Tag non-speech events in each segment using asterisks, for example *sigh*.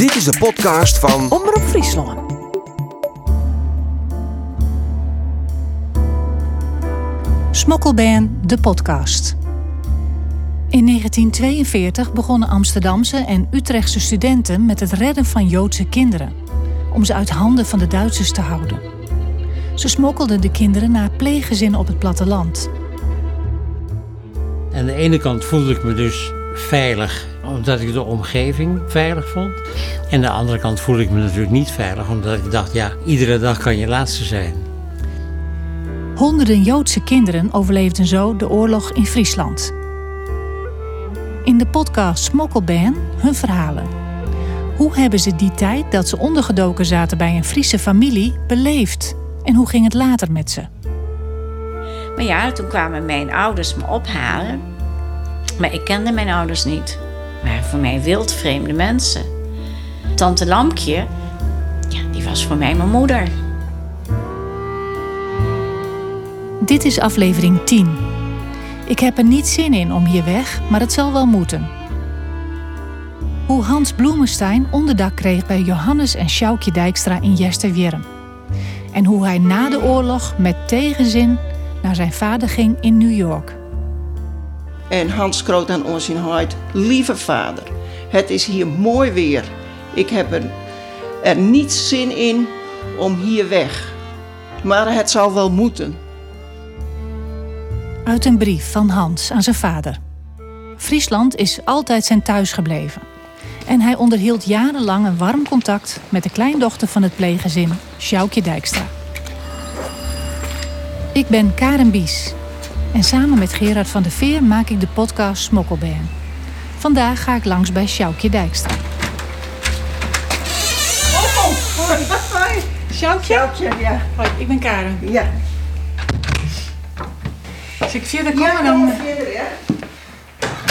Dit is de podcast van Omroep Friesland. Smokkelband, de podcast. In 1942 begonnen Amsterdamse en Utrechtse studenten met het redden van Joodse kinderen, om ze uit handen van de Duitsers te houden. Ze smokkelden de kinderen naar pleeggezinnen op het platteland. Aan de ene kant voelde ik me dus veilig omdat ik de omgeving veilig vond. En aan de andere kant voelde ik me natuurlijk niet veilig omdat ik dacht, ja, iedere dag kan je laatste zijn. Honderden Joodse kinderen overleefden zo de oorlog in Friesland. In de podcast Smokkelban hun verhalen. Hoe hebben ze die tijd dat ze ondergedoken zaten bij een Friese familie beleefd? En hoe ging het later met ze? Maar ja, toen kwamen mijn ouders me ophalen. Maar ik kende mijn ouders niet. Maar voor mij wildvreemde mensen. Tante Lampje, ja, die was voor mij mijn moeder. Dit is aflevering 10. Ik heb er niet zin in om hier weg, maar het zal wel moeten. Hoe Hans Bloemenstein onderdak kreeg bij Johannes en Sjoukje Dijkstra in Jesterwierm. En hoe hij na de oorlog met tegenzin naar zijn vader ging in New York. En Hans kroot aan ons. Lieve vader, het is hier mooi weer. Ik heb er, er niet zin in om hier weg. Maar het zal wel moeten. Uit een brief van Hans aan zijn vader. Friesland is altijd zijn thuis gebleven. En hij onderhield jarenlang een warm contact met de kleindochter van het pleeggezin, Sjoukje Dijkstra. Ik ben Karen Bies en samen met Gerard van der Veer maak ik de podcast Smokkelbaan. Vandaag ga ik langs bij Sjoukje Dijkstra. Oh, hoi, hoi. Sjoukje? Sjoukje, ja. Hoi, ik ben Karen. Ja. Als ik verder kom, Ja, dan... dan verder, ja.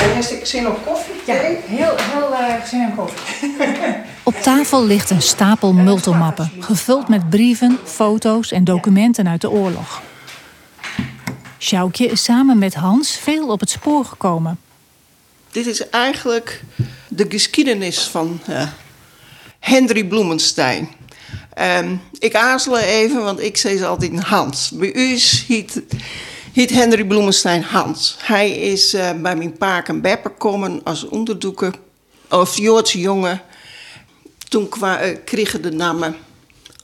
En heeft ik zin op koffie? Ja, heel, heel uh, zin in koffie. *laughs* Op tafel ligt een stapel multomappen, gevuld met brieven, foto's en documenten uit de oorlog. Sjoukje is samen met Hans veel op het spoor gekomen. Dit is eigenlijk de geschiedenis van eh, Henry Bloemenstein. Ehm, ik aarzel even, want ik zei ze altijd Hans. Bij u heet, heet Henry Bloemenstein Hans. Hij is eh, bij mijn paak en beppe komen als onderdoeker, of Joodse jongen. Toen kwa, eh, kregen de namen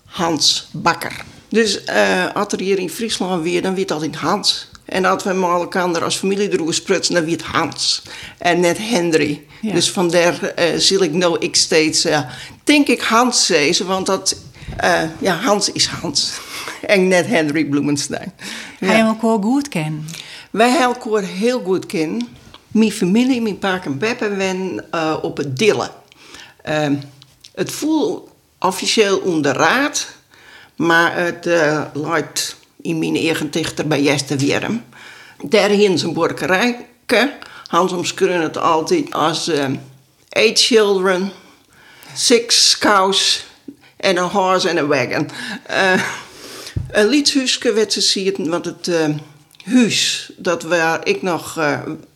Hans Bakker. Dus eh als er hier in Friesland weer, dan werd altijd Hans. En als we met elkaar als familie droegen sprutsen, dan werd Hans. En net Henry. Ja. Dus vandaar eh zie ik nou ik steeds, eh, denk ik Hans zeggen, want dat, ja, Hans is Hans. en net Henry Bloemenstein. Ja. Hij hem ook wel goed ken. Wij hebben elkaar heel goed kennen. Mijn familie, mijn pa en beppe, wen op het Dille. Ehm, het voelt officieel onder raad, maar het eh luidt in mijn eigen dichter bij Jester Wierm. Daar in zijn borkerijke. Hans omschreven het altijd als ehm eight children, six cows en een horse en een wagon. Eh, een liedhuisje werd ze zien, want het eh, huis dat waar ik nog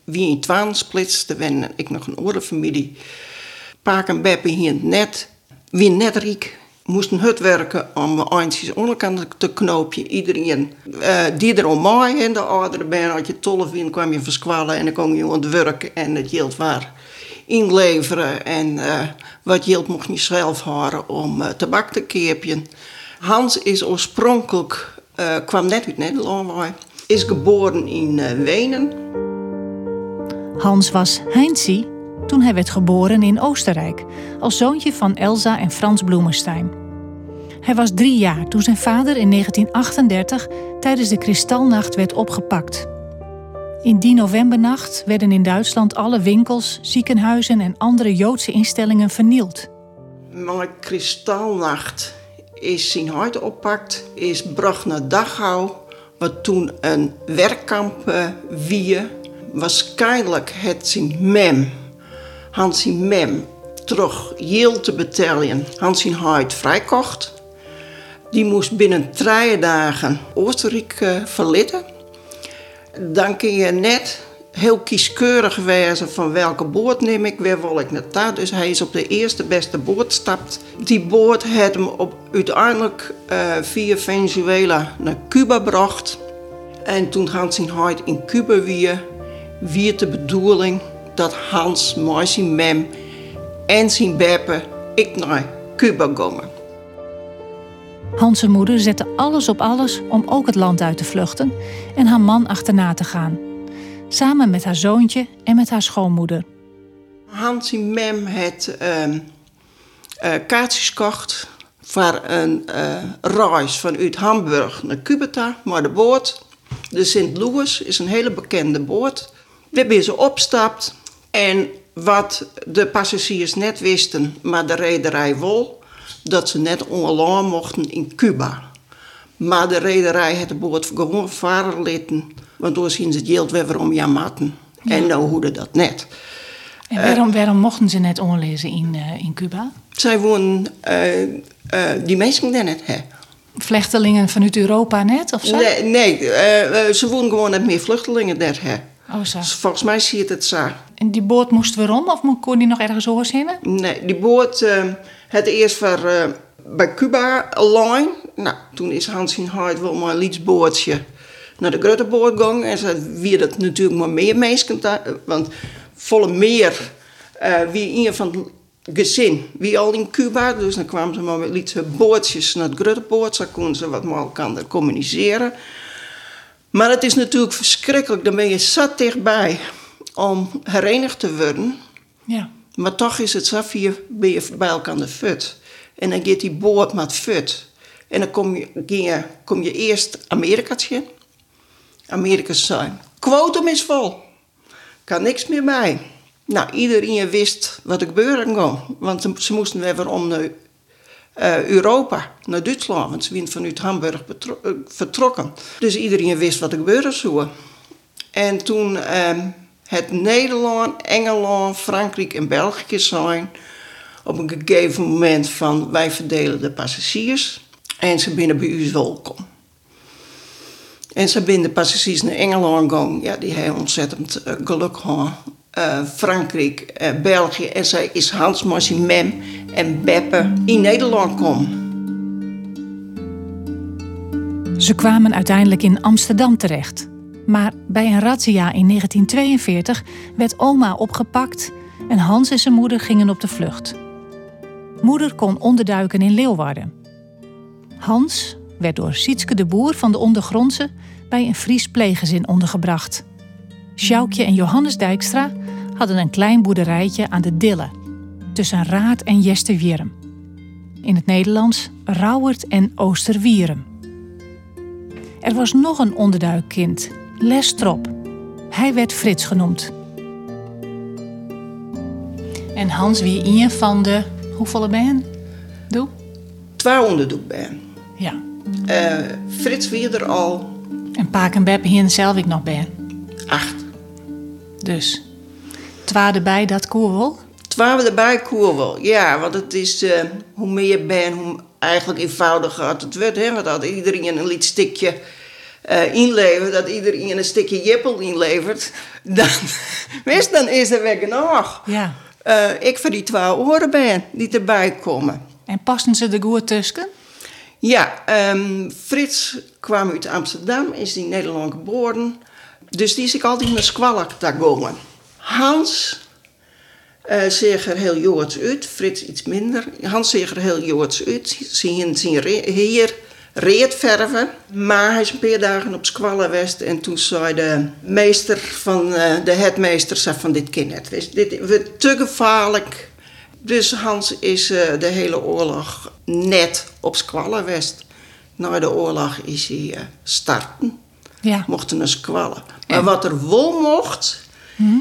wie in twaan splitste, ben ik nog een andere familie. Paak en Beppe hier net, wie net riek, moesten hut werken om mijn eindjes onderkant te knoopje. Iedereen eh, die er om mij en de oudere ben, had je tolf in, kwam je verskwallen en dan kon je aan het werk en het geld waar inleveren en eh, wat geld mocht je zelf houden om eh, tabak te keepjen. Hans is oorspronkelijk, kwam net uit Nederland, is geboren in Wenen. Hans was Heinzie toen hij werd geboren in Oostenrijk, als zoontje van Elsa en Frans Bloemenstein. Hij was drie jaar toen zijn vader in 1938 tijdens de Kristalnacht werd opgepakt. In die novembernacht werden in Duitsland alle winkels, ziekenhuizen en andere Joodse instellingen vernield. Maar Kristalnacht is zijn hart oppakt, is bracht naar Dachau, wat toen een werkkamp wie. Waarschijnlijk het zijn mem, Hans mem, terug heel te betalen, Hans zijn hart vrijkocht. Die moest binnen drie dagen Oostenrijk eh, verlaten. Dan kun je net heel kieskeurig wezen van welke boot neem ik, waar wil ik naartoe. Dus hij is op de eerste beste boot stapt. Die boot heeft hem op, uiteindelijk uh, via Venezuela naar Cuba gebracht. En toen Hans zijn huid in Cuba weer, weer de bedoeling dat Hans met mem en zijn beppe ik naar Cuba gingen. Hans' moeder zette alles op alles om ook het land uit te vluchten en haar man achterna te gaan. Samen met haar zoontje en met haar schoonmoeder. Hans en mem het uh, uh, kaartjes gekocht voor een uh, reis vanuit Hamburg naar Cubata, maar de boot. De St. Louis is een hele bekende boot. We hebben ze opstapt en wat de passagiers net wisten, maar de rederij wel, dat ze net online mochten in Cuba. Maar de rederij had de boot gewoon varen laten, want toen zien ze het geld weer om jamatten. Ja. En nou hoede dat net. En waarom, waarom mochten ze net onlezen in, uh, in Cuba? Zij uh, uh, die mensen daar net, hè. Vluchtelingen vanuit Europa net, of zo? Nee, nee ze wonen gewoon net meer vluchtelingen daar, hè. Oh, zo. Dus volgens mij zie je het zo. En die boot moest waarom? Of kon die nog ergens heen? Nee, die boot het eerst voor, uh, bij Cuba Line. Nou, toen is Hans in Hart wel maar een lietsbootje naar de Grutteboord gegaan. En ze wie dat natuurlijk maar meer mensen. Want volle meer uh, wie een van het gezin, wie al in Cuba. Dus dan kwamen ze maar met lietse bootjes naar het Grutteboord. Zo konden ze wat met elkaar communiceren. Maar het is natuurlijk verschrikkelijk. Dan ben je zat dichtbij om herenigd te worden. Ja. Maar toch is het zo, ben je bij elkaar de fut. En dan gaat die boot met fut. En dan kom je, je, kom je eerst Amerika in. Amerika zijn. Quotum is vol. Kan niks meer bij. Nou, iedereen wist wat er gebeuren kon. Want ze moesten weer om uh, Europa, naar Duitsland. Want ze waren vanuit Hamburg uh, vertrokken. Dus iedereen wist wat er gebeuren zou. En toen... Uh, het Nederland, Engeland, Frankrijk en België zijn op een gegeven moment van wij verdelen de passagiers en ze binnen bij u welkom. En ze binnen de passagiers naar Engeland gaan, ja, die hebben ontzettend uh, geluk gehad. Uh, Frankrijk, uh, België en zij is Hans, Marcie, Mem en Beppe in Nederland komen. Ze kwamen uiteindelijk in Amsterdam terecht. Maar bij een razzia in 1942 werd oma opgepakt en Hans en zijn moeder gingen op de vlucht. Moeder kon onderduiken in Leeuwarden. Hans werd door Sietske de Boer van de Ondergrondse bij een Fries pleeggezin ondergebracht. Sjoukje en Johannes Dijkstra hadden een klein boerderijtje aan de Dille, tussen Raad en Jesterwierum. In het Nederlands Rauwert en Oosterwierum. Er was nog een onderduikkind Lestrop. Hij werd Frits genoemd. En Hans wie een van de, hoeveel ben Doe? 200 doe ben. Ja. Uh, Frits wie er al. En Paak en Beb hier zelf ik nog ben. Acht. Dus. Twa erbij, dat koer wel? Twa erbij koer wel, ja. Want het is, uh, hoe meer je bent, hoe eigenlijk eenvoudiger het wordt. Hè? Want dat iedereen een lietstikje uh, inleveren, dat iedereen een stukje jippel inlevert, *laughs* dan, wist, dan is er weer genoeg. Ja. Uh, ik voor die twee oren ben die erbij komen. En passen ze er goed tussen? Ja, um, Frits kwam uit Amsterdam, is in Nederland geboren. Dus die is ik altijd naar Squalak gegaan. Hans uh, zag er heel Joods uit, Frits iets minder. Hans zag er heel Joods uit. Zien, zien heer reetverven. Maar hij is een paar dagen op Squallenwest en toen zei de meester van uh, de headmeester van dit kind net. Dit te gevaarlijk. Dus Hans is uh, de hele oorlog net op Squallenwest. Na de oorlog is hij starten. Ja. Mochten naar Squallen. Maar wat er wel mocht, hm?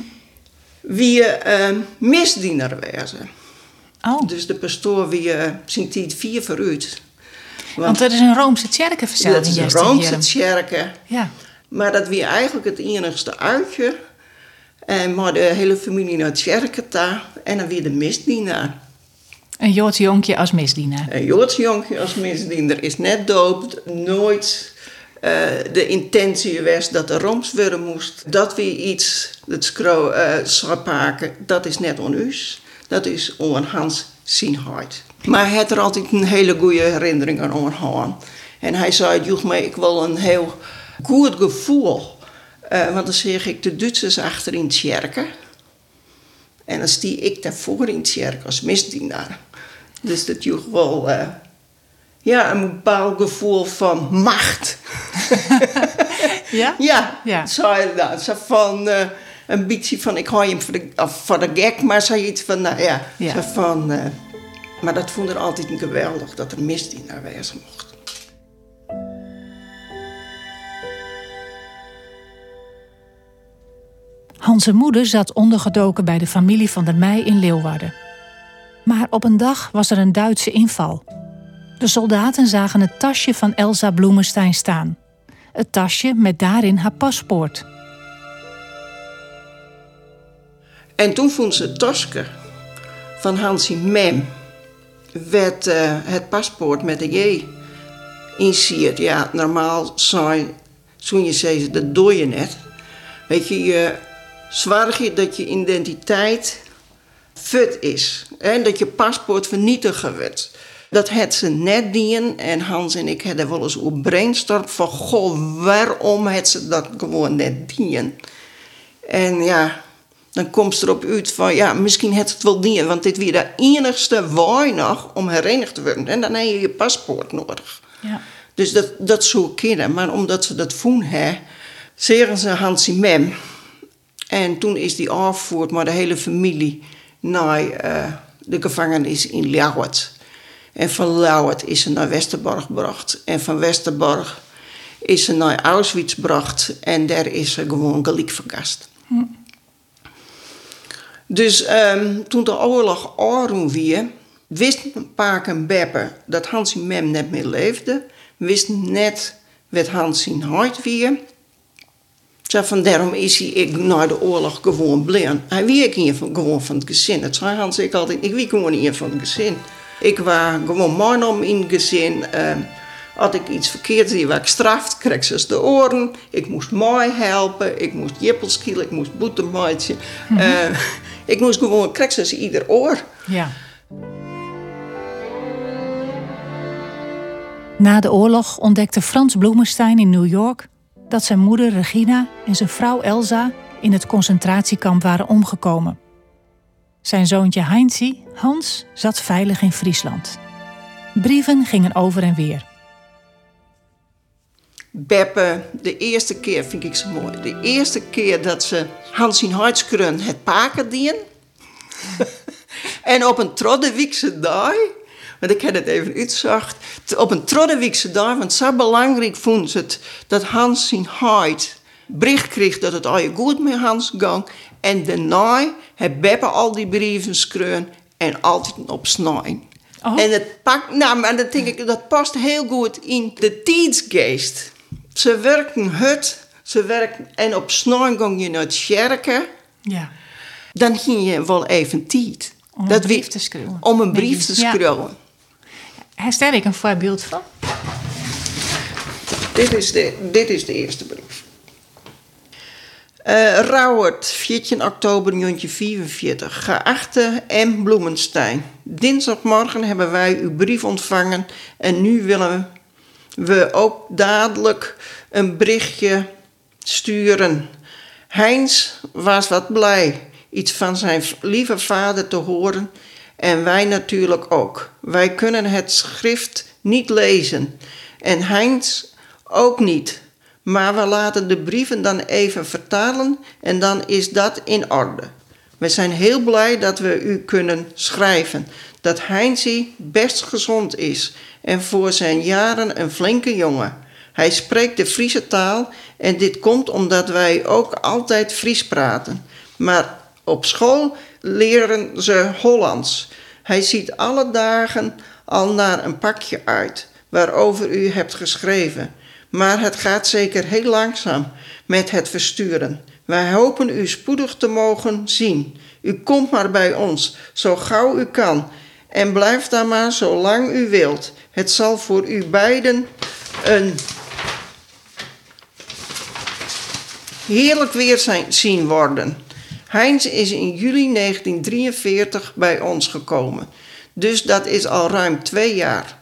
wie misdiener wezen. Oh. Dus de pastoor wie zijn tijd vier vooruit. Want, Want er is een Roomse kerken verzeld Dat is een Roomse kerken. Ja. Maar dat was eigenlijk het enigste uitje. En maar de hele familie naar het kerken daar. En dan weer de misdienaar. Een Joods jonkje als misdienaar. Een Joods jonkje als misdienaar is net dood, nooit eh, de intentie was dat er roms worden moest. Dat we iets, het skro, uh, pakken, dat is net on. Dat is on Hans Sienheid. Maar hij had er altijd een hele goede herinnering aan gehad. En hij zei, joeg mij, ik wil een heel goed gevoel. Uh, want dan zeg ik de Duitsers achter in het kerken. En dan stie ik daarvoor in kerk als misdienaar. Dus dat joeg wel ja, een bepaald gevoel van macht. *laughs* ja? Ja, ja. zo inderdaad. Zo van uh, een beetje van, ik hou hem voor de, voor de gek, maar zo iets van, nou ja, ja. Zo van... maar dat vond er altijd een geweldig, dat er misdienaar wezen mocht. Hans' moeder zat ondergedoken bij de familie van der Meij in Leeuwarden. Maar op een dag was er een Duitse inval. De soldaten zagen het tasje van Elsa Bloemenstein staan. Het tasje met daarin haar paspoort. En toen vond ze tasje van Hansie Mem. Werd uh, het paspoort met de J insiert. Ja, normaal zijn, toen je zei, dat doe je net. Weet je, je je dat je identiteit fut is. En dat je paspoort vernietigen wordt. Dat het ze net dienen. En Hans en ik hebben wel eens op brainstorm van... Goh, waarom het ze dat gewoon net dienen? En ja, dan komt ze erop uit van... Ja, misschien het het wel dienen. Want dit weer de enigste waai nog om herenigd te worden. En dan heb je je paspoort nodig. Ja. Dus dat, dat zou kunnen. Maar omdat ze dat voelen, hè, zeggen ze Hansie Mem... En toen is die afgevoerd, maar de hele familie, naar uh, de gevangenis in Lauwert. En van Lauwert is ze naar Westerborg gebracht. En van Westerborg is ze naar Auschwitz gebracht. En daar is ze gewoon gelijk vergast. Hm. Dus um, toen de oorlog aanroem weer, wist Paak en Beppe dat Hansie Mem net meer leefde. Wist net wat Hansie hart weer. Zo van daarom is hij ik na de oorlog gewoon blind. Hij wie hier van, gewoon van het gezin. Het zei Hans ik altijd, ik wie gewoon hier van het gezin. Ik was gewoon man om in gezin. Uh, had ik iets verkeerd zie, waar ik straft, kreeg ze de oren. Ik moest mooi helpen, ik moest jippels kielen, ik moest boeten. Mm -hmm. uh, ik moest gewoon, kreeg ze ieder oor. Ja. Na de oorlog ontdekte Frans Bloemenstein in New York dat zijn moeder Regina en zijn vrouw Elsa in het concentratiekamp waren omgekomen. Zijn zoontje Heinzie, Hans, zat veilig in Friesland. Brieven gingen over en weer. Beppe, de eerste keer vind ik zo mooi. De eerste keer dat ze Hans in Hartskreun het paken dien. *laughs* en op een troddewiekse dag want ik heb het even uitgezocht. Op een Troddewiekse dag, want zo belangrijk vond ze het dat Hans zijn huid bericht kreeg dat het al goed met Hans ging. En daarna heb Beppe al die brieven schreeuwen en altijd op snijden. Oh. En het pakt, nou, maar dat denk ik, dat past heel goed in de tijdsgeest. Ze werken hut, ze werken, en op snijden ging je naar het scherken. Ja. Dan ging je wel even tijd. Om een dat brief te schreeuwen. Om een brief te schreeuwen herstel ik een voorbeeld van? Dit is de, dit is de eerste brief. Uh, Rauwert, 14 oktober 1944. Geachte M. Bloemenstein. Dinsdagmorgen hebben wij uw brief ontvangen en nu willen we ook dadelijk een berichtje sturen. Heinz was wat blij iets van zijn lieve vader te horen en wij natuurlijk ook. Wij kunnen het schrift niet lezen. En Heinz ook niet. Maar we laten de brieven dan even vertalen en dan is dat in orde. We zijn heel blij dat we u kunnen schrijven. Dat Heinzie best gezond is en voor zijn jaren een flinke jongen. Hij spreekt de Friese taal en dit komt omdat wij ook altijd Fries praten. Maar op school leren ze Hollands. Hij ziet alle dagen al naar een pakje uit waarover u hebt geschreven. Maar het gaat zeker heel langzaam met het versturen. Wij hopen u spoedig te mogen zien. U komt maar bij ons, zo gauw u kan. En blijft dan maar zolang u wilt. Het zal voor u beiden een heerlijk weer zijn, zien worden. Heinz is in juli 1943 bij ons gekomen. Dus dat is al ruim twee jaar.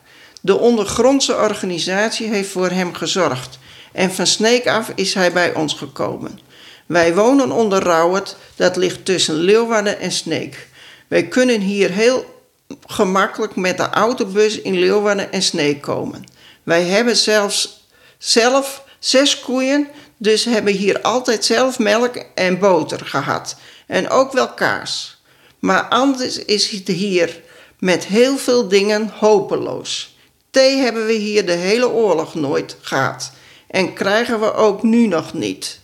De ondergrondse organisatie heeft voor hem gezorgd. En van Sneek af is hij bij ons gekomen. Wij wonen onder Rauwert, dat ligt tussen Leeuwarden en Sneek. Wij kunnen hier heel gemakkelijk met de autobus in Leeuwarden en Sneek komen. Wij hebben zelfs zelf zes koeien, dus hebben hier altijd zelf melk en boter gehad. En ook wel kaas. Maar anders is het hier met heel veel dingen hopeloos. Thee hebben we hier de hele oorlog nooit gehad. En krijgen we ook nu nog niet.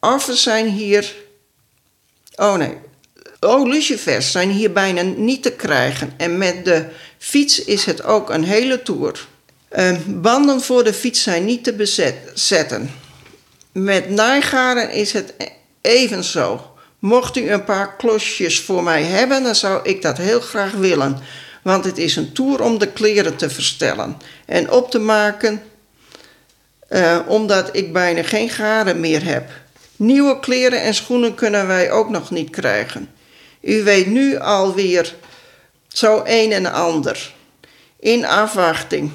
Offers zijn hier. Oh nee. Oh, lucifers zijn hier bijna niet te krijgen. En met de fiets is het ook een hele tour. Uh, banden voor de fiets zijn niet te bezetten. Met naaigaren is het evenzo. Mocht u een paar klosjes voor mij hebben, dan zou ik dat heel graag willen. Want het is een tour om de kleren te verstellen en op te maken, uh, omdat ik bijna geen garen meer heb. Nieuwe kleren en schoenen kunnen wij ook nog niet krijgen. U weet nu alweer zo een en ander. In afwachting.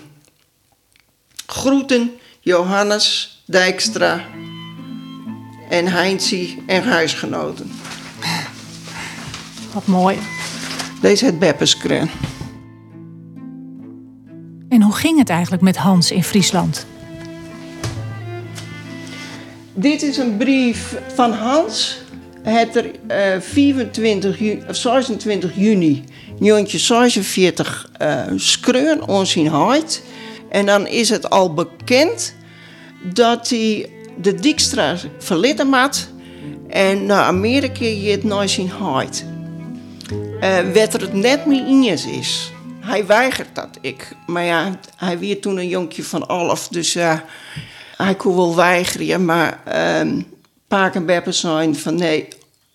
Groeten Johannes Dijkstra en Heinzie en huisgenoten. Wat mooi. Deze het Beppeskren. En hoe ging het eigenlijk met Hans in Friesland? Dit is een brief van Hans. Het er uh, 24 juni, 26 juni 1946 uh, skreun ons in huid. En dan is het al bekend dat hij de Dijkstra verlitten had en naar Amerika je het naar zijn huid. Uh, werd er het net mee eens is. Hij weigert dat, ik. Maar ja, hij werd toen een jonkje van elf, dus hij kon wel weigeren. Maar um, Paak en Beppe zijn van nee,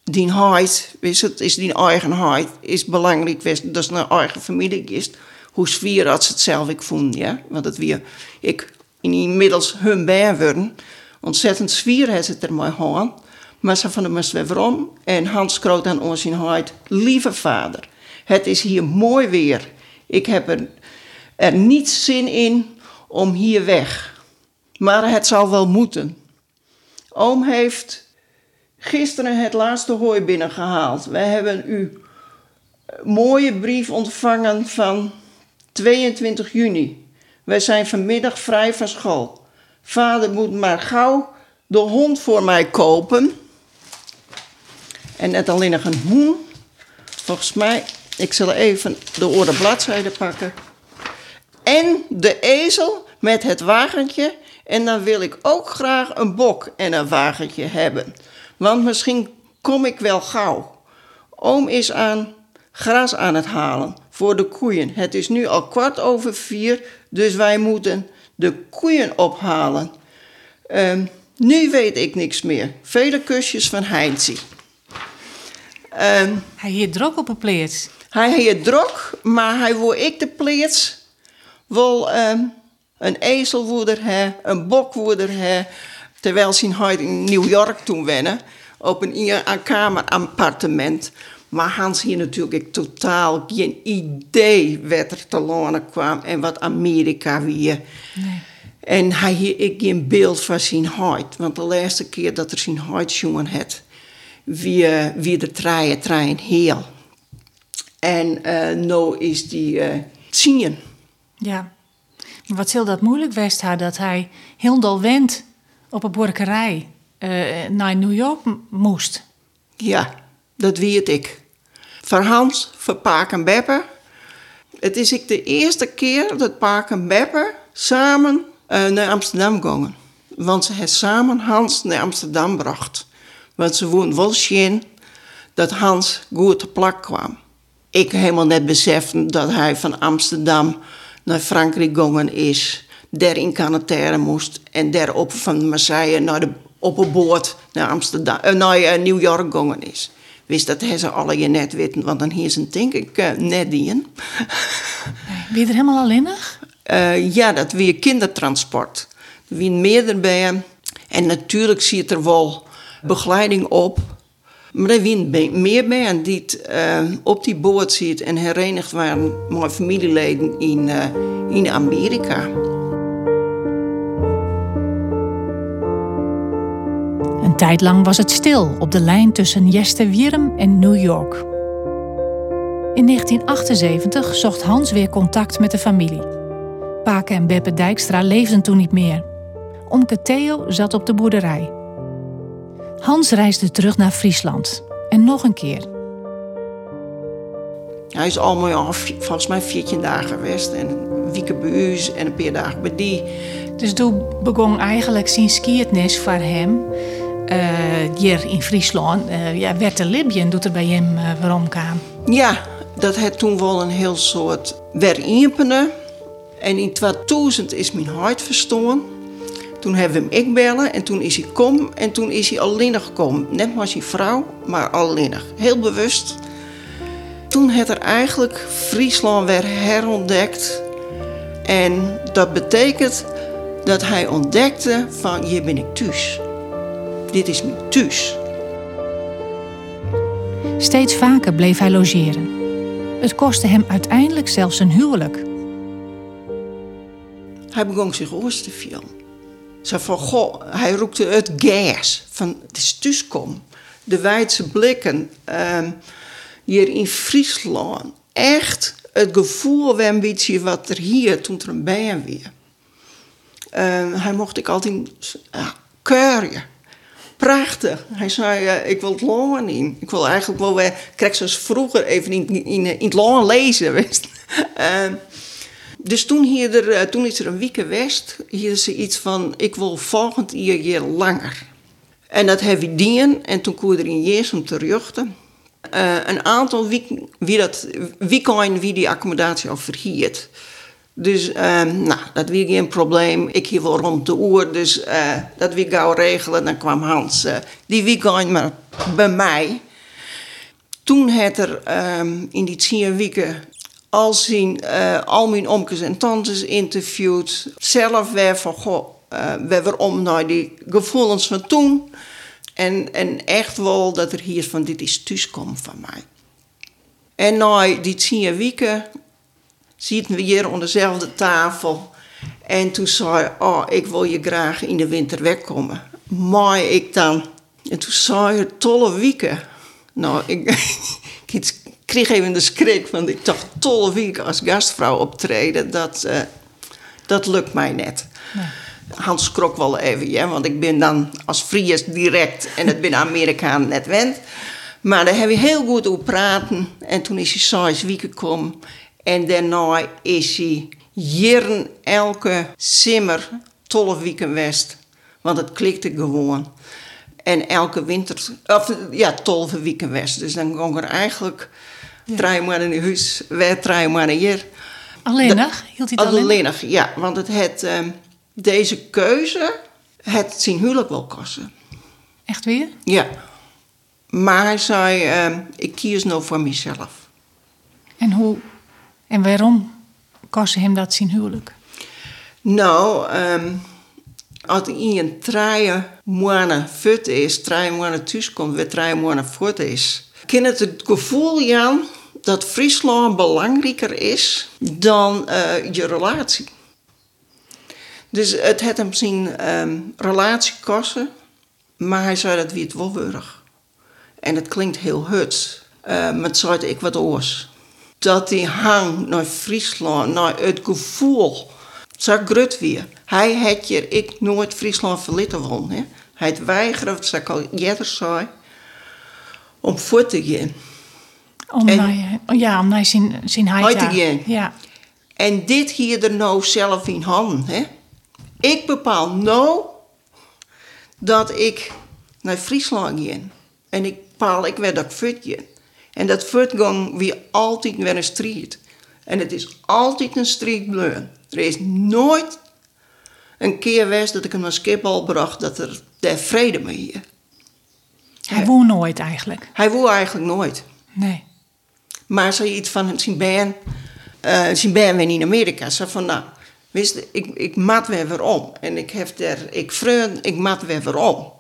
die huid, wist het, is die eigen huid, is belangrijk, wist, dat is een eigen familie is. Hoe sfeer had ze het zelf ik vond, ja. Want het weer, ik inmiddels hun bij worden. Ontzettend sfeer heeft het er maar gaan. Maar ze van de moest weer om. En Hans kroot aan ons in huid. Lieve vader, het is hier mooi weer. Ik heb er, er niet zin in om hier weg. Maar het zal wel moeten. Oom heeft gisteren het laatste hooi binnengehaald. Wij hebben uw mooie brief ontvangen van 22 juni. Wij zijn vanmiddag vrij van school. Vader moet maar gauw de hond voor mij kopen. En net alleen nog een hoen. Volgens mij, ik zal even de orde bladzijde pakken. En de ezel met het wagentje. En dan wil ik ook graag een bok en een wagentje hebben. Want misschien kom ik wel gauw. Oom is aan gras aan het halen voor de koeien. Het is nu al kwart over vier, dus wij moeten de koeien ophalen. Um, nu weet ik niks meer. Vele kusjes van Heinzie. Um, hij hier drok op een. Hij hier drok, maar hij wil ik de pleets wel um, een ezelwoeder hè, een bokwoeder hè, terwijl ze in New York toen wennen op een, kamerappartement. Maar Hans hier natuurlijk totaal geen idee wat er te lonen kwam en wat Amerika weer. Nee. En hij hier ik geen beeld van zijn huid. Want de laatste keer dat er zijn huid jongen had, wie, wie de treien, treien heel. En uh, nu is die uh, zien. Ja. Wat zal dat moeilijk west haar dat hij heel dol went op een borkerij uh, naar New York moest? Ja, dat weet ik. Voor Hans, voor Paak en Beppe. Het is ik de eerste keer dat Paak en Beppe samen uh, naar Amsterdam gingen. Want ze hebben samen Hans naar Amsterdam gebracht. Want ze woonden wel zien dat Hans goed te plak kwam. Ik helemaal net beseffen dat hij van Amsterdam naar Frankrijk gegaan is. Daar in Canadair moest. En daarop van Marseille naar de, op een boot naar, Amsterdam, uh, naar uh, New York gegaan is. Wist dat hij ze alle je net weten, want dan hier ze denk ik uh, net die. Ben je er helemaal alleenig? Uh, ja, dat weer kindertransport. Er waren meerdere bij En natuurlijk zit er wel begeleiding op. Maar er zijn meer mensen die uh, op die boot zitten en herenigd waren met familieleden in, uh, in Amerika. Een tijd lang was het stil op de lijn tussen Jeste-Wierm en New York. In 1978 zocht Hans weer contact met de familie. Pake en Beppe Dijkstra leefden toen niet meer. Omke Theo zat op de boerderij. Hans reisde terug naar Friesland. En nog een keer. Hij is allemaal volgens mij 14 dagen geweest. En een week bij u en een paar dagen bij die. Dus toen begon eigenlijk zijn skietnis voor hem. Uh, hier in Friesland. Uh, ja, werd de Libyen doet er bij hem uh, waarom kwam. Ja, dat had toen wel een heel soort werimpenen. En in 2000 is mijn hart verstoren. Toen hebben we hem ik bellen en toen is hij kom en toen is hij alleen gekomen. Net als zijn vrouw, maar alleen. Heel bewust. Toen had er eigenlijk Friesland weer herontdekt. En dat betekent dat hij ontdekte van hier ben ik thuis. Dit is mijn thuis. Steeds vaker bleef hij logeren. Het kostte hem uiteindelijk zelfs een huwelijk. Hij begon zich oors te filmen. Zo van, goh, hij roekte het gas. Van, het is thuiskom. De wijdse blikken. Uh, hier in Friesland. Echt het gevoel beetje wat er hier, toen er een bijen weer. Uh, hij mocht ik altijd keurje. Prachtig. Hij zei, uh, ik wil het loon in. Ik wil eigenlijk wel weer, krijg zoals vroeger even in, in, het loon lezen. *laughs* Weet. Ehm, dus toen, hier er, eh, toen is er een week geweest, hier er iets van, ik wil volgend jaar langer. En dat heb ik dien, en toen kon er in Jezus terugten. Uh, een aantal wie, dat, wie die accommodatie al verhiert. Dus uh, nou, dat was geen probleem. Ik hier wel rond de uur, dus uh, dat wie gauw regelen. Dan kwam Hans, die weekend maar bij mij. Toen had er um, in die tien weken al, zien, uh, al mijn omkes en tantes interviewd. Zelf weer van, goh, uh, we weer om naar die gevoelens van toen. En, en echt wel dat er hier van, dit is thuiskomen van mij. En na die tien weken zitten we hier aan dezelfde tafel. En toen zei oh, ik wil je graag in de winter wegkomen. Maar ik dan... En toen zei je, tolle weken. Nou, ik, *laughs* ik kreeg even de schrik van ik dacht tolle week als gastvrouw optreden. Dat, uh, dat lukt mij net. Hans schrok wel even, ja, want ik ben dan als Fries direct en het ben Amerikaan net wend. Maar daar hebben we heel goed over praten. En toen is hij zes weken gekomen. En daarna is hij jaren elke simmer tolle weken west. Want het klikte gewoon. En elke winter, of ja, tolve weken west. Dus dan kon er eigenlijk ja. drie maanden in huis, wij drie maanden hier. Alleenig? Hield hij het alleen? Alleenig, ja. Want het had, um, deze keuze het zijn huwelijk wel kosten. Echt weer? Ja. Maar hij zei, um, ik kies nou voor mezelf. En hoe, en waarom kostte hem dat zijn huwelijk? Nou, um, als een drie maanden voort is, drie maanden thuis komt, weer drie maanden voort is, kan het het gevoel Jan, dat Friesland belangrijker is dan uh, je relatie. Dus het had hem zijn um, relatie kosten, maar hij zei dat wie het wel würdig. En het klinkt heel huts, uh, maar het ik wat oors. Dat die hang naar Friesland, naar het gevoel, zo grut weer. Hij had hier ik nooit Friesland verlitten won. Hè. Hij het weigerde, wat ik al eerder om voor te gaan. Om naar, ja, om naar zijn, zijn huid te gaan. Ja. En dit hier er nou zelf in handen. Hè. Ik bepaal nou dat ik naar Friesland ga. En ik bepaal ik waar dat ik. En dat voortgang weer altijd weer een strijd. En het is altijd een strijd bleun. Er is nooit een keer geweest dat ik hem naar Schiphol bracht dat er daar vrede mee hier. Hij woont nooit eigenlijk. Hij woont eigenlijk nooit. Nee. Maar zei iets van zijn baan, uh, baan in Amerika. Zei van nou, Wist, ik, ik maat weer weer om. En ik heb daar, ik vreun, ik maat weer weer om.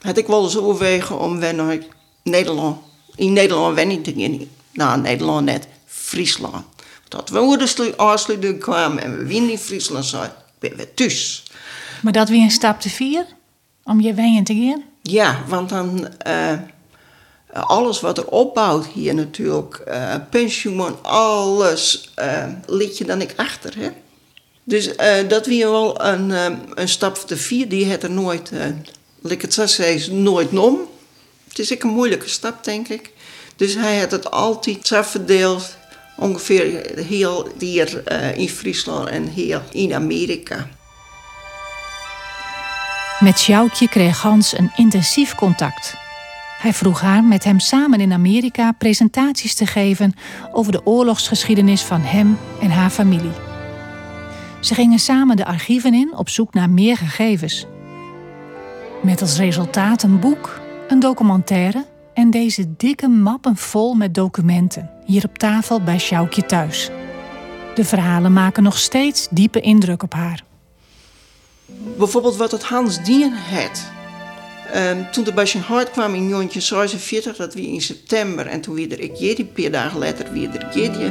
Had ik wel eens overwegen om weer naar Nederland, in Nederland weer niet te gaan. Nou, Nederland net, Friesland. Dat we de afsluiting kwamen en we winnen in Friesland zijn, ben we thuis. Maar dat weer een stap te vier? Om je wenjen te gaan? Ja, want dan uh, alles wat er opbouwt hier natuurlijk, uh, pensioen, alles, uh, liet je dan ik achter. Hè? Dus dat weer wel een, een stap vier, die het er nooit, uh, ik het zo zeggen, nooit nom. Het is ook een moeilijke stap, denk ik. Dus hij had het altijd zo verdeeld, ongeveer heel hier in Friesland en hier in Amerika. Met Sjoukje kreeg Hans een intensief contact. Hij vroeg haar met hem samen in Amerika presentaties te geven over de oorlogsgeschiedenis van hem en haar familie. Ze gingen samen de archieven in op zoek naar meer gegevens. Met als resultaat een boek, een documentaire en deze dikke mappen vol met documenten hier op tafel bij Sjoukje thuis. De verhalen maken nog steeds diepe indruk op haar. Bijvoorbeeld wat het Hans Dien had. Um, toen de zijn hart kwam in 1946, dat wie in september, en toen weer ik je, een paar dagen later weer er je,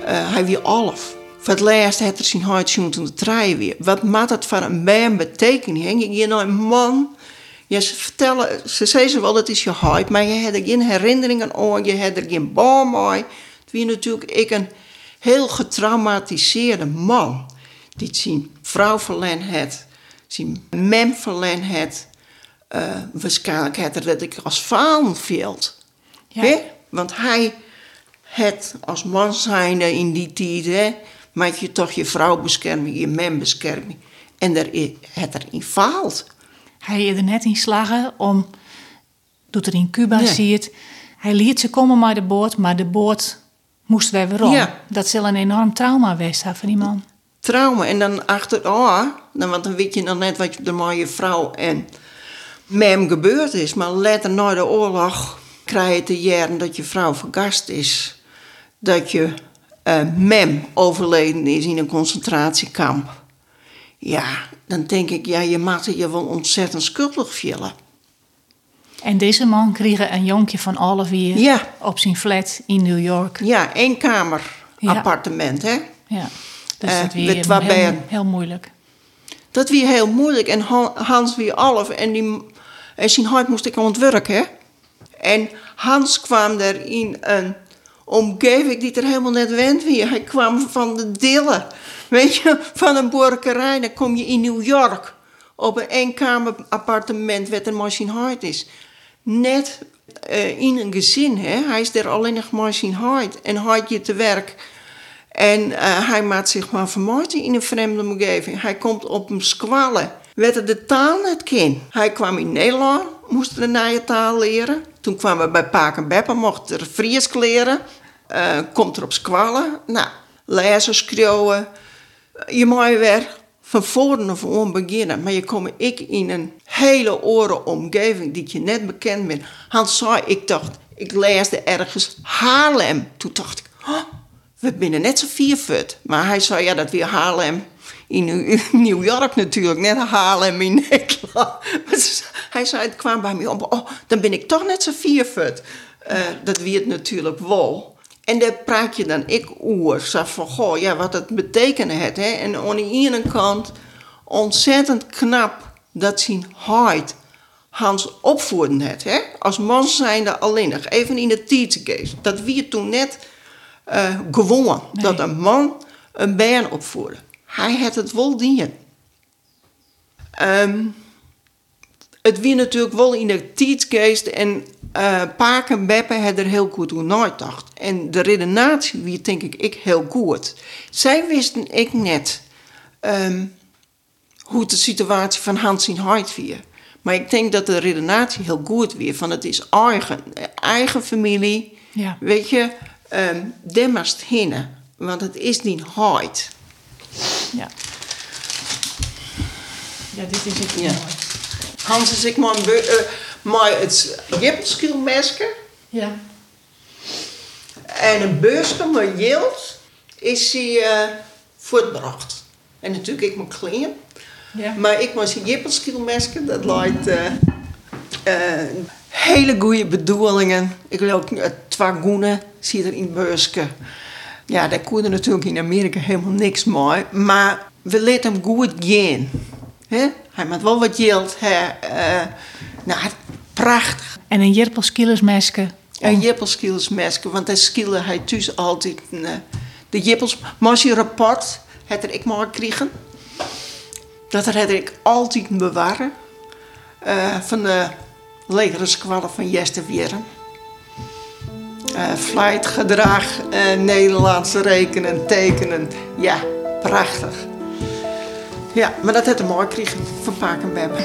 uh, hij weer half. Voor het laatst had er zijn hart toen de weer. Wat maakt dat voor een man betekenen? Je hier nou een man? Ze vertellen, ze zeggen ze wel dat is je hart, maar je hebt er geen herinneringen aan, je hebt er geen baan mee. Het natuurlijk ik een heel getraumatiseerde man. Die zijn vrouw verlen het, zijn mem verlen het. Uh, waarschijnlijk had er dat ik als faan veelt. Ja. Want hij het als man zijnde in die tijd, hè, maak je toch je vrouw beschermen, je mem beschermen. En daar het er in faalt. Hij is er net in slagen om, doet er in Cuba, nee. zie je het. Hij liet ze komen maar de boot, maar de boot moest wij weer om. Ja. Dat zal een enorm trauma geweest zijn voor die man. Trauma. En dan achter, oh, dan, want dan weet je dan net wat er met je vrouw en mem gebeurd is. Maar later na de oorlog krijg je te jaren dat je vrouw vergast is. Dat je uh, mem overleden is in een concentratiekamp. Ja, dan denk ik, ja, je maakt je wel ontzettend schuldig vielen. En deze man kreeg een jonkje van Olivier ja. op zijn flat in New York. Ja, één kamer appartement, hè? Ja, dus uh, dat weer heel, heel, moeilijk. Dat weer heel moeilijk. En Hans weer half en, die, en zijn hart moest ik ontwerken? En Hans kwam er in een omgeving die er helemaal net wend weer. Hij kwam van de dillen. Weet je, van een borkerij. Dan kom je in New York. Op een eenkamer appartement wat een machine hard is. Net uh, in een gezin, hè. Hij is er alleen nog machine hard. En hard je te werk. En uh, hij maakt zich maar vermoorden in een vreemde omgeving. Hij komt op een squallen. Werd de taal net ken. Hij kwam in Nederland, moest de nieuwe taal leren. Toen kwamen we bij Paak en Beppe, mocht er Fries leren. Uh, komt er op squallen. Nou, lezen, schreeuwen. Je moet weer van voren of om beginnen. Maar je komt ik in een hele oren omgeving die je net bekend bent. Hans zei, ik dacht, ik leesde ergens Haarlem. Toen dacht ik, we binnen net zo vier voet. Maar hij zei, ja, dat weer Haarlem in New York natuurlijk, net Haarlem in *laughs* Nederland. hij zei, het kwam bij me op, oh, dan ben ik toch net zo vier voet. Uh, dat het natuurlijk wel. En daar praat je dan ik oer. Van, goh, ja, wat het betekent het. Hè? En aan de ene kant ontzettend knap dat zijn hart Hans opvoeden het. Hè? Als man zijnde alleen nog. Even in de tijdsgeest. Dat wie toen net uh, gewoon. Dat een man een baan opvoerde. Hij had het wel dienen. Um, het wie natuurlijk wel in de tijdsgeest en uh, Paak en Beppe hebben er heel goed over nagedacht. En de redenatie wie denk ik, ik heel goed. Zij wisten ik net um, hoe de situatie van Hans in Hart weer. Maar ik denk dat de redenatie heel goed weer. Van het is eigen, eigen familie. Ja. Weet je, um, demmast hinnen. Want het is niet hard. Ja. Ja, dit is het ja. Hans is ik maar, uh, maar het jippenskielmesker. Ja. En een beursje met jild is hij uh, voortbracht. En natuurlijk ik mijn klein. Ja. Maar ik was een jippelskielmesker. Dat lijkt eh, eh, hele goede bedoelingen. Ik wil ook uh, twee zie er in Beurske. Ja, daar kon er natuurlijk in Amerika helemaal niks mee. Maar we lieten hem goed gaan. Hè? Hij moet wel wat geld hebben. Uh, nou, prachtig. En een jippelskielersmesker. Een jippelskielersmesker, want hij skilde hij thuis altijd. Uh, de jippels, maar je rapport, had er ik maar gekregen. Dat had ik altijd bewaren. Uh, van de legerskwallen van Jestevieren. Uh, flight, gedrag, uh, Nederlands rekenen, tekenen. Ja, prachtig. Ja, maar dat had hij mooi gekregen van Paak en Bebbe.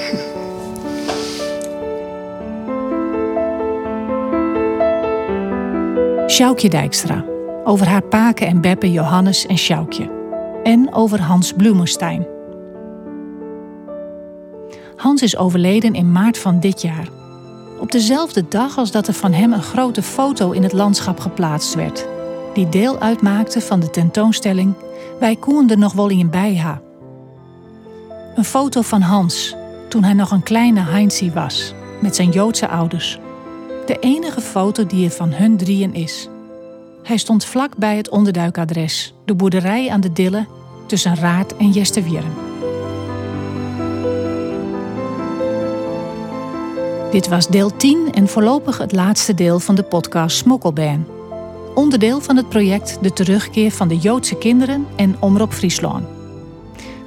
Sjoukje Dijkstra. Over haar paken en beppen Johannes en Sjoukje. En over Hans Bloemenstein. Hans is overleden in maart van dit jaar. Op dezelfde dag als dat er van hem een grote foto in het landschap geplaatst werd, die deel uitmaakte van de tentoonstelling Wij koen er nog wel in bij ha. Een foto van Hans, toen hij nog een kleine Heinzie was, met zijn Joodse ouders. De enige foto die er van hun drieën is. Hij stond vlak bij het onderduikadres, de boerderij aan de Dille, tussen Raad en Jesterwieren. Dit was deel 10 en voorlopig het laatste deel van de podcast Smokkelbaan. Onderdeel van het project De Terugkeer van de Joodse Kinderen en Omroep Friesland.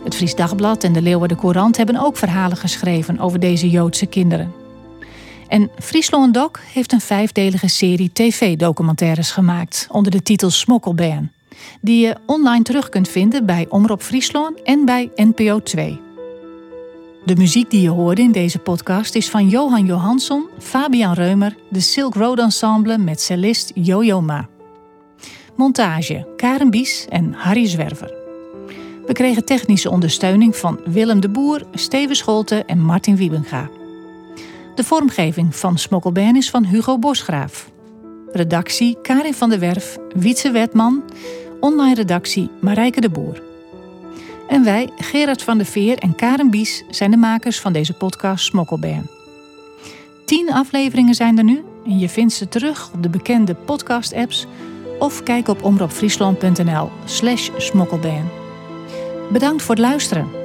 Het Fries Dagblad en de Leeuwarden Courant hebben ook verhalen geschreven over deze Joodse kinderen. En Friesland Doc heeft een vijfdelige serie tv-documentaires gemaakt onder de titel Smokkelbaan, die je online terug kunt vinden bij Omroep Friesland en bij NPO 2. De muziek die je hoorde in deze podcast is van Johan Johansson, Fabian Reumer, de Silk Road Ensemble met cellist Jojo Ma. Montage Karen Bies en Harry Zwerver. We kregen technische ondersteuning van Willem de Boer, Steven Scholte en Martin Wiebenga. De vormgeving van Smokkelbaan is van Hugo Bosgraaf. Redactie Karin van der Werf, Wietse Wetman. Online redactie Marijke de Boer. En wij, Gerard van der Veer en Karen Bies, zijn de makers van deze podcast Smokkelbaan. Tien afleveringen zijn er nu en je vindt ze terug op de bekende podcast-apps of kijk op omroepfriesland.nl slash smokkelbaan. Bedankt voor het luisteren.